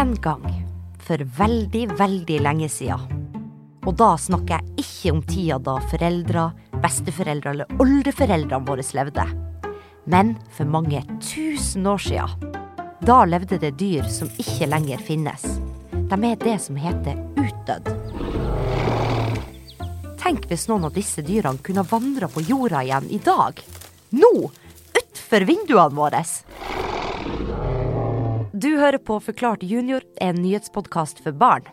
En gang, for veldig, veldig lenge siden. Og da snakker jeg ikke om tida da foreldre, besteforeldre eller oldeforeldrene våre levde. Men for mange tusen år siden. Da levde det dyr som ikke lenger finnes. De er det som heter utdødd. Tenk hvis noen av disse dyrene kunne vandra på jorda igjen i dag. Nå! Utfor vinduene våre! Du hører på Forklart junior, en nyhetspodkast for barn.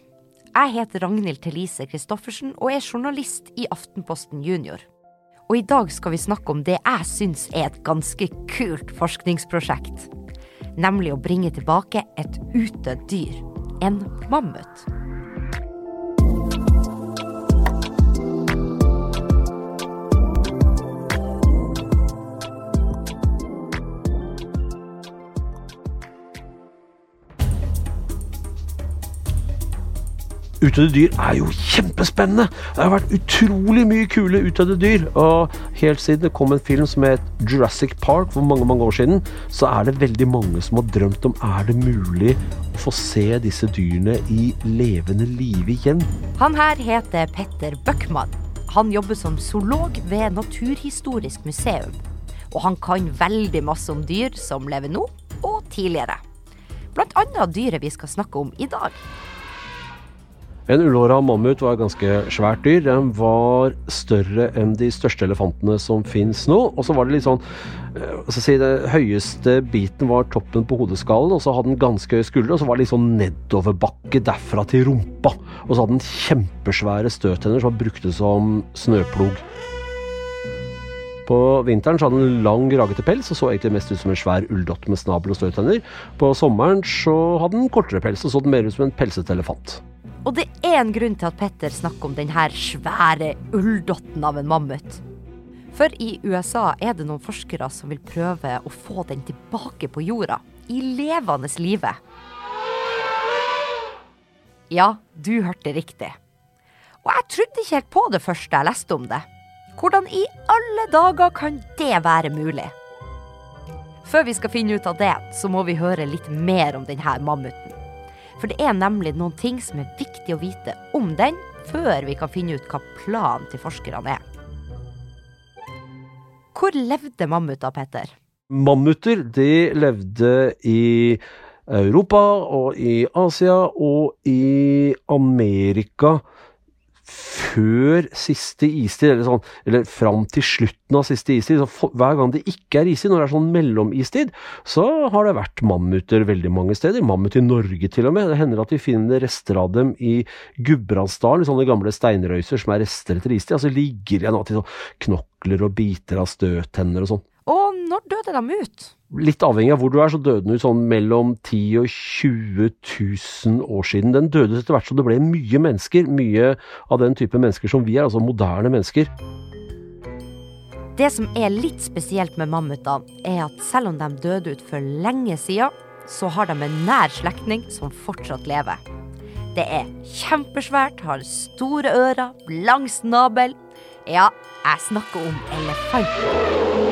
Jeg heter Ragnhild Thelise Christoffersen og er journalist i Aftenposten Junior. Og i dag skal vi snakke om det jeg syns er et ganske kult forskningsprosjekt. Nemlig å bringe tilbake et utdødd dyr. En mammut. Utdødde dyr er jo kjempespennende! Det har vært utrolig mye kule utdødde dyr. Og helt siden det kom en film som het Jurassic Park for mange mange år siden, så er det veldig mange som har drømt om er det mulig å få se disse dyrene i levende live igjen. Han her heter Petter Bøckmann. Han jobber som zoolog ved Naturhistorisk museum. Og han kan veldig masse om dyr som lever nå og tidligere. Blant annet dyret vi skal snakke om i dag. En ullhåra mammut var ganske svært dyr. Den var større enn de største elefantene som fins nå. Og så var det litt sånn så si, Den høyeste biten var toppen på hodeskallen, og så hadde den ganske høye skuldre, og så var det litt sånn nedoverbakke derfra til rumpa. Og så hadde den kjempesvære støttenner som var brukte som snøplog. På vinteren så hadde den lang, ragete pels og så egentlig mest ut som en svær ulldott med snabel og støttenner. På sommeren så hadde den kortere pels og så den mer ut som en pelset elefant. Og det er en grunn til at Petter snakker om denne svære ulldotten av en mammut. For i USA er det noen forskere som vil prøve å få den tilbake på jorda. I levende live. Ja, du hørte riktig. Og jeg trodde ikke helt på det første jeg leste om det. Hvordan i alle dager kan det være mulig? Før vi skal finne ut av det, så må vi høre litt mer om denne mammuten. For det er nemlig noen ting som er viktig å vite om den, før vi kan finne ut hva planen til forskerne er. Hvor levde mammuter, Petter? Mammuter de levde i Europa og i Asia og i Amerika før siste istid, eller, sånn, eller fram til slutten av siste istid. For, hver gang det ikke er istid, når det er sånn mellomistid, så har det vært mammuter veldig mange steder. Mammut i Norge til og med. Det hender at vi finner rester av dem i Gudbrandsdalen, sånne gamle steinrøyser som er rester etter istid. Altså ligger igjen til sånn knokler og biter av støttenner og sånn. Når døde de ut? Litt avhengig av hvor du er, så døde den ut sånn mellom 10 og 20 000 år siden. Den døde etter hvert som det ble mye mennesker. Mye av den type mennesker som vi er, altså moderne mennesker. Det som er litt spesielt med mammutene, er at selv om de døde ut for lenge siden, så har de en nær slektning som fortsatt lever. Det er kjempesvært, har store ører, lang snabel. Ja, jeg snakker om elefant.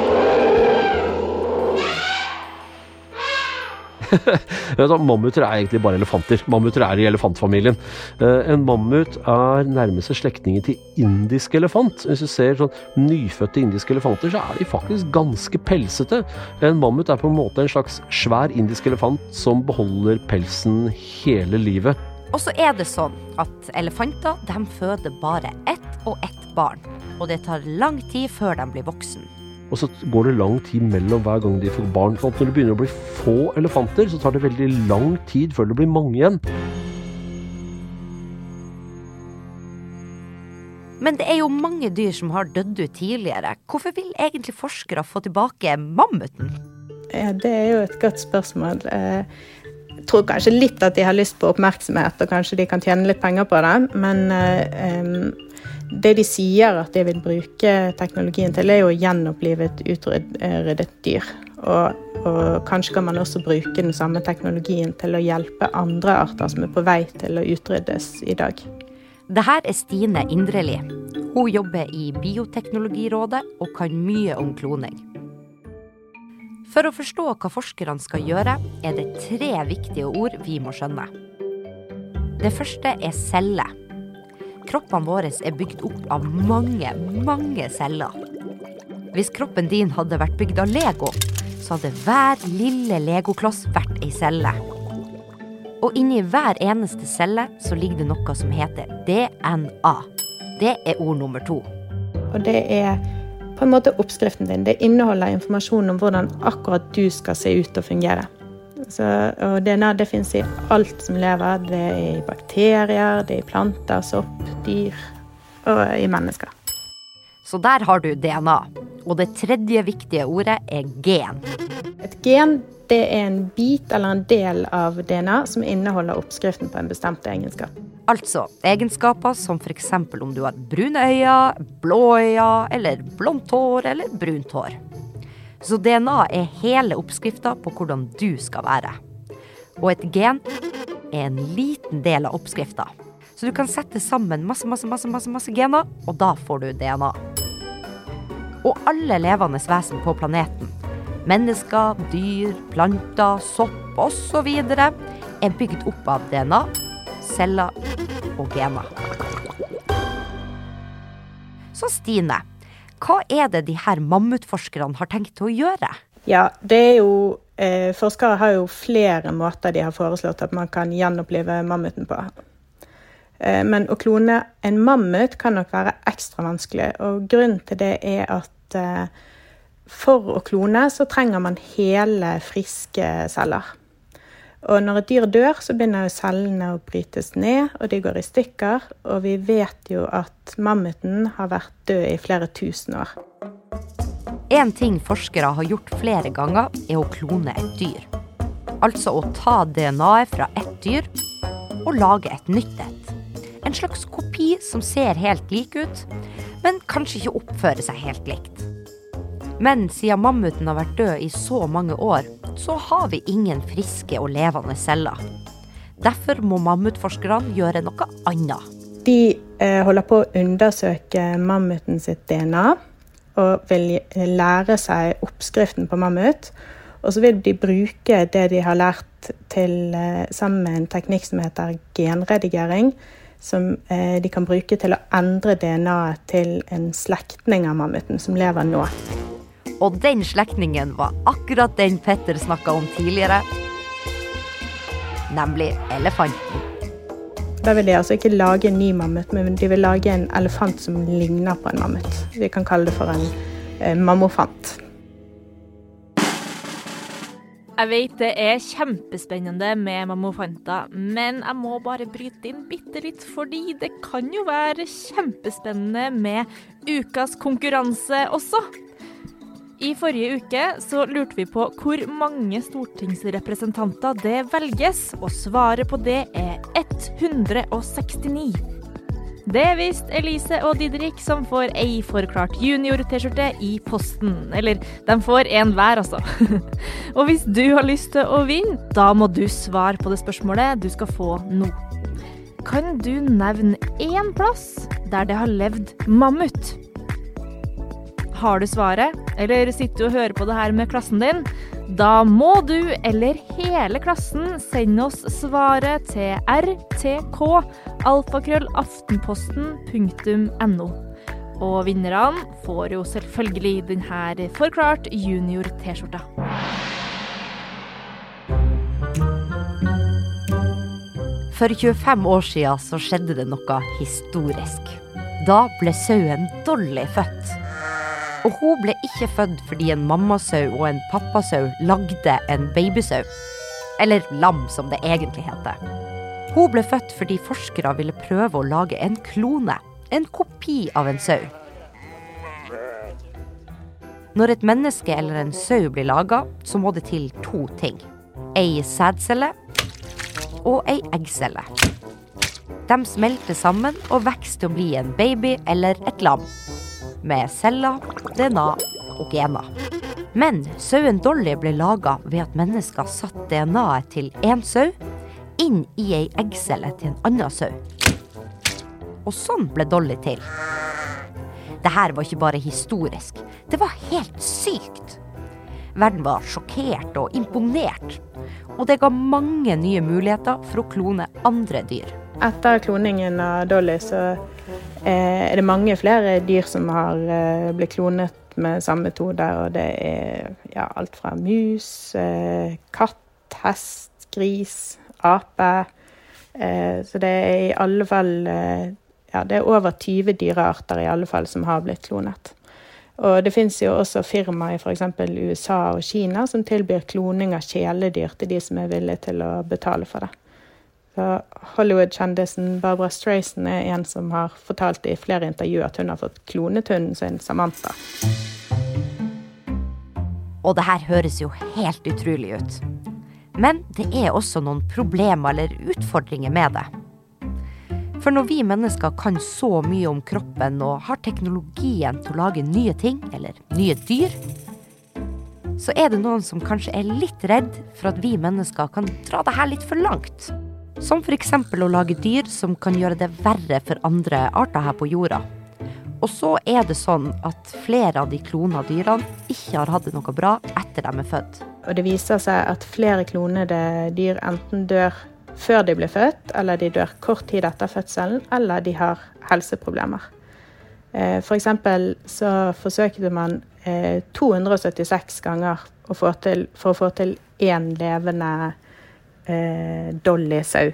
Mammuter er egentlig bare elefanter. Mammuter er i elefantfamilien. Eh, en mammut er nærmeste slektninger til indisk elefant. Hvis du ser sånn nyfødte indiske elefanter, så er de faktisk ganske pelsete. En mammut er på en måte en slags svær indisk elefant som beholder pelsen hele livet. Og så er det sånn at elefanter de føder bare ett og ett barn. Og det tar lang tid før de blir voksen. Og så går det lang tid mellom hver gang de får barn. For når det begynner å bli få elefanter, så tar det veldig lang tid før det blir mange igjen. Men det er jo mange dyr som har dødd ut tidligere. Hvorfor vil egentlig forskere få tilbake mammuten? Ja, det er jo et godt spørsmål. Jeg tror kanskje litt at de har lyst på oppmerksomhet, og kanskje de kan tjene litt penger på det. Men det de sier at de vil bruke teknologien til, er jo å gjenopplive et utryddet dyr. Og, og, kanskje kan man også bruke den samme teknologien til å hjelpe andre arter som er på vei til å utryddes i dag. Det her er Stine Indreli. Hun jobber i Bioteknologirådet og kan mye om kloning. For å forstå hva forskerne skal gjøre, er det tre viktige ord vi må skjønne. Det første er celler. Kroppene våre er bygd opp av mange, mange celler. Hvis kroppen din hadde vært bygd av Lego, så hadde hver lille legokloss vært ei celle. Og inni hver eneste celle så ligger det noe som heter DNA. Det er ord nummer to. Og det er på en måte oppskriften din. Det inneholder informasjon om hvordan akkurat du skal se ut og fungere. Så, og DNA det finnes i alt som lever. Det er i bakterier, det er i planter, sopp, dyr og i mennesker. Så der har du DNA. Og det tredje viktige ordet er gen. Et gen det er en bit eller en del av DNA som inneholder oppskriften på en bestemt egenskap. Altså egenskaper som f.eks. om du har brune øyne, blå øyne, eller blondt hår eller brunt hår. Så DNA er hele oppskrifta på hvordan du skal være. Og et gen er en liten del av oppskrifta. Så du kan sette sammen masse, masse, masse, masse, masse gener, og da får du DNA. Og alle levende vesen på planeten, mennesker, dyr, planter, sopp osv., er bygd opp av DNA, celler og gener. Så Stine, hva er det de her mammutforskerne har tenkt å gjøre? Ja, det er jo eh, Forskere har jo flere måter de har foreslått at man kan gjenopplive mammuten på. Eh, men å klone en mammut kan nok være ekstra vanskelig. Og grunnen til det er at eh, for å klone så trenger man hele, friske celler. Og når et dyr dør, så begynner jo cellene å brytes ned, og de går i stykker. Og vi vet jo at mammuten har vært død i flere tusen år. En ting forskere har gjort flere ganger, er å klone et dyr. Altså å ta DNA-et fra ett dyr og lage et nytt et. En slags kopi som ser helt lik ut, men kanskje ikke oppfører seg helt likt. Men siden mammuten har vært død i så mange år, så har vi ingen friske og levende celler. Derfor må mammutforskerne gjøre noe annet. De eh, holder på å undersøke mammuten sitt DNA og vil lære seg oppskriften på mammut. Og så vil de bruke det de har lært til, eh, sammen med en teknikk som heter genredigering, som eh, de kan bruke til å endre DNA-et til en slektning av mammuten som lever nå. Og den slektningen var akkurat den Petter snakka om tidligere, nemlig elefanten. Da vil de altså ikke lage en ny mammut, men de vil lage en elefant som ligner på en mammut. Vi kan kalle det for en eh, mammofant. Jeg vet det er kjempespennende med mammofanter, men jeg må bare bryte inn bitte litt, fordi det kan jo være kjempespennende med ukas konkurranse også. I forrige uke så lurte vi på hvor mange stortingsrepresentanter det velges, og svaret på det er 169. Det visste Elise og Didrik, som får ei forklart junior-T-skjorte i posten. Eller, de får en hver, altså. og hvis du har lyst til å vinne, da må du svare på det spørsmålet du skal få nå. Kan du nevne én plass der det har levd mammut? Har du svaret, eller sitter du og hører på det her med klassen din? Da må du, eller hele klassen, sende oss svaret til rtk alfakrøllaftenposten.no. Og vinnerne får jo selvfølgelig denne Forklart junior-T-skjorta. For 25 år siden så skjedde det noe historisk. Da ble sauen Dolly født. Og hun ble ikke født fordi en mammasau og en pappasau lagde en babysau. Eller lam, som det egentlig heter. Hun ble født fordi forskere ville prøve å lage en klone. En kopi av en sau. Når et menneske eller en sau blir laga, så må det til to ting. Ei sædcelle og ei eggcelle. De smelter sammen og vokser til å bli en baby eller et lam. Med celler, DNA og gener. Men sauen Dolly ble laga ved at mennesker satte DNA-et til én sau inn i ei eggcelle til en annen sau. Og sånn ble Dolly til. Det her var ikke bare historisk. Det var helt sykt. Verden var sjokkert og imponert. Og det ga mange nye muligheter for å klone andre dyr. etter kloningen av Dolly så er det mange flere dyr som har eh, blitt klonet med samme metode. Og det er ja, alt fra mus, eh, katt, hest, gris, ape. Eh, så det er i alle fall eh, ja, det er over 20 dyrearter i alle fall som har blitt klonet. Og det fins jo også firmaer i f.eks. USA og Kina som tilbyr kloning av kjæledyr til de som er villige til å betale for det. Hollywood-kjendisen Barbara Strayson er en som har fortalt i flere intervjuer at hun har fått klonet hunden sin Samantha. Og det her høres jo helt utrolig ut. Men det er også noen problemer eller utfordringer med det. For når vi mennesker kan så mye om kroppen og har teknologien til å lage nye ting, eller nye dyr, så er det noen som kanskje er litt redd for at vi mennesker kan dra det her litt for langt. Som f.eks. å lage dyr som kan gjøre det verre for andre arter her på jorda. Og så er det sånn at flere av de klona dyrene ikke har hatt det noe bra etter de er født. Og det viser seg at flere klonede dyr enten dør før de blir født, eller de dør kort tid etter fødselen, eller de har helseproblemer. For F.eks. så forsøkte man 276 eh, ganger til, for å få til én levende eh, Dolly-sau.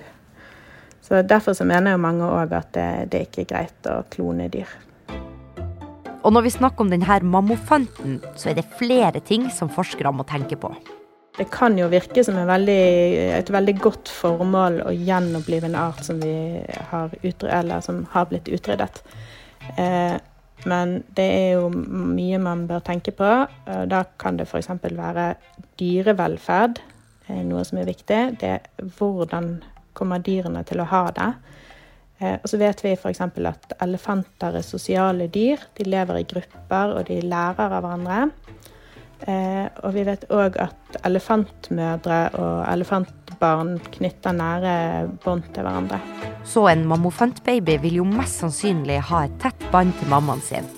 Så Derfor så mener jo mange òg at det, det ikke er greit å klone dyr. Og når vi snakker om denne mammofanten, så er det flere ting som forskere må tenke på. Det kan jo virke som veldig, et veldig godt formål å gjenopplive en art som, har, utredet, som har, blitt utryddet. Eh, men det er jo mye man bør tenke på. Da kan det f.eks. være dyrevelferd, noe som er viktig. Det er hvordan kommer dyrene til å ha det. Eh, og så vet vi f.eks. at elefanter er sosiale dyr. De lever i grupper, og de lærer av hverandre. Eh, og vi vet òg at elefantmødre og elefantbarn knytter nære bånd til hverandre. Så en mammofantbaby vil jo mest sannsynlig ha et tett bånd til mammaen sin.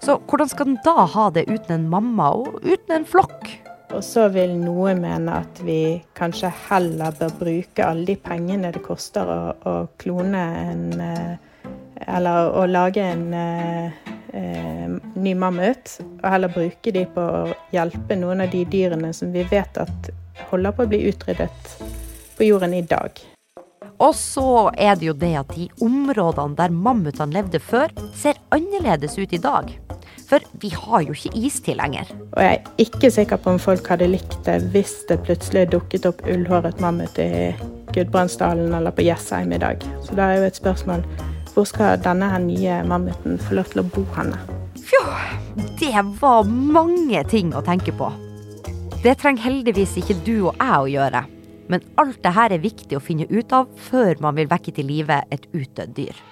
Så hvordan skal den da ha det uten en mamma og uten en flokk? Og så vil noen mene at vi kanskje heller bør bruke alle de pengene det koster å, å klone en eh, Eller å lage en eh, eh, ny mammut, og heller bruke de på å hjelpe noen av de dyrene som vi vet at holder på å bli utryddet på jorden i dag. Og så er det jo det at de områdene der mammutene levde før, ser annerledes ut i dag. For vi har jo ikke istid lenger. Og jeg er ikke sikker på om folk hadde likt det hvis det plutselig dukket opp ullhåret mammut i Gudbrandsdalen eller på Jessheim i dag. Så da er jo et spørsmål hvor skal denne her nye mammuten få lov til å bo henne? Fjo, det var mange ting å tenke på. Det trenger heldigvis ikke du og jeg å gjøre. Men alt det her er viktig å finne ut av før man vil vekke til live et utdødd dyr.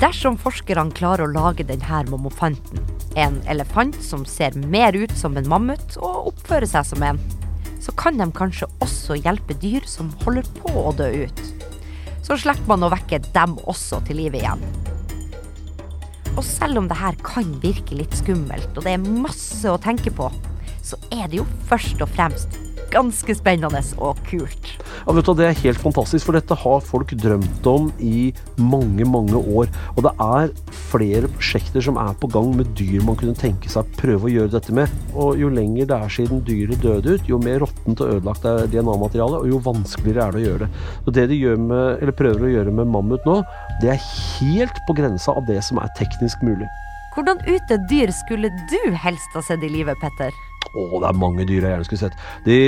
Dersom forskerne klarer å lage denne mammofanten. en elefant som ser mer ut som en mammut og oppfører seg som en, så kan de kanskje også hjelpe dyr som holder på å dø ut. Så slipper man å vekke dem også til live igjen. Og selv om det her kan virke litt skummelt, og det er masse å tenke på, så er det jo først og fremst ganske spennende og kult. Ja, vet du, Det er helt fantastisk, for dette har folk drømt om i mange, mange år. Og det er flere prosjekter som er på gang med dyr man kunne tenke seg prøve å gjøre dette med. Og jo lenger det er siden dyret døde ut, jo mer råttent og ødelagt er DNA-materialet, og jo vanskeligere er det å gjøre det. Og det de med, prøver å gjøre med mammut nå, det er helt på grensa av det som er teknisk mulig. Hvordan ute dyr skulle du helst ha sett i livet, Petter? Å, det er mange dyr jeg gjerne skulle sett. De,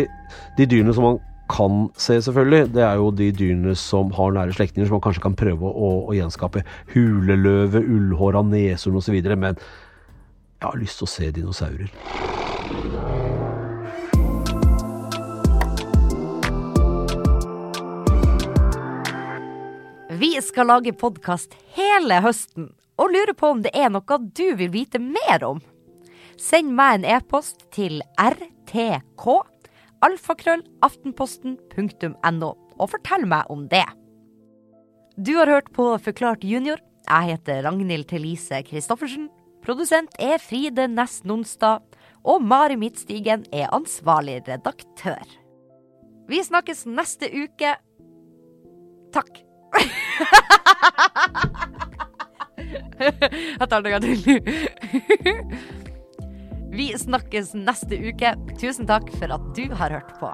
de, dyrene som man kan se, selvfølgelig, det er jo de dyrene som har nære slektninger, som man kanskje kan prøve å, å gjenskape. Huleløve, ullhåra, neshorn osv. Men jeg har lyst til å se dinosaurer. Vi skal lage podkast hele høsten og lurer på om det er noe du vil vite mer om. Send meg en e-post til rtk alfakrøllaftenposten.no og fortell meg om det. Du har hørt på Forklart junior. Jeg heter Ragnhild Thelise Christoffersen. Produsent er Fride Næss Nonstad. Og Mari Midtstigen er ansvarlig redaktør. Vi snakkes neste uke. Takk. Jeg tar det en gang til. Vi snakkes neste uke. Tusen takk for at du har hørt på.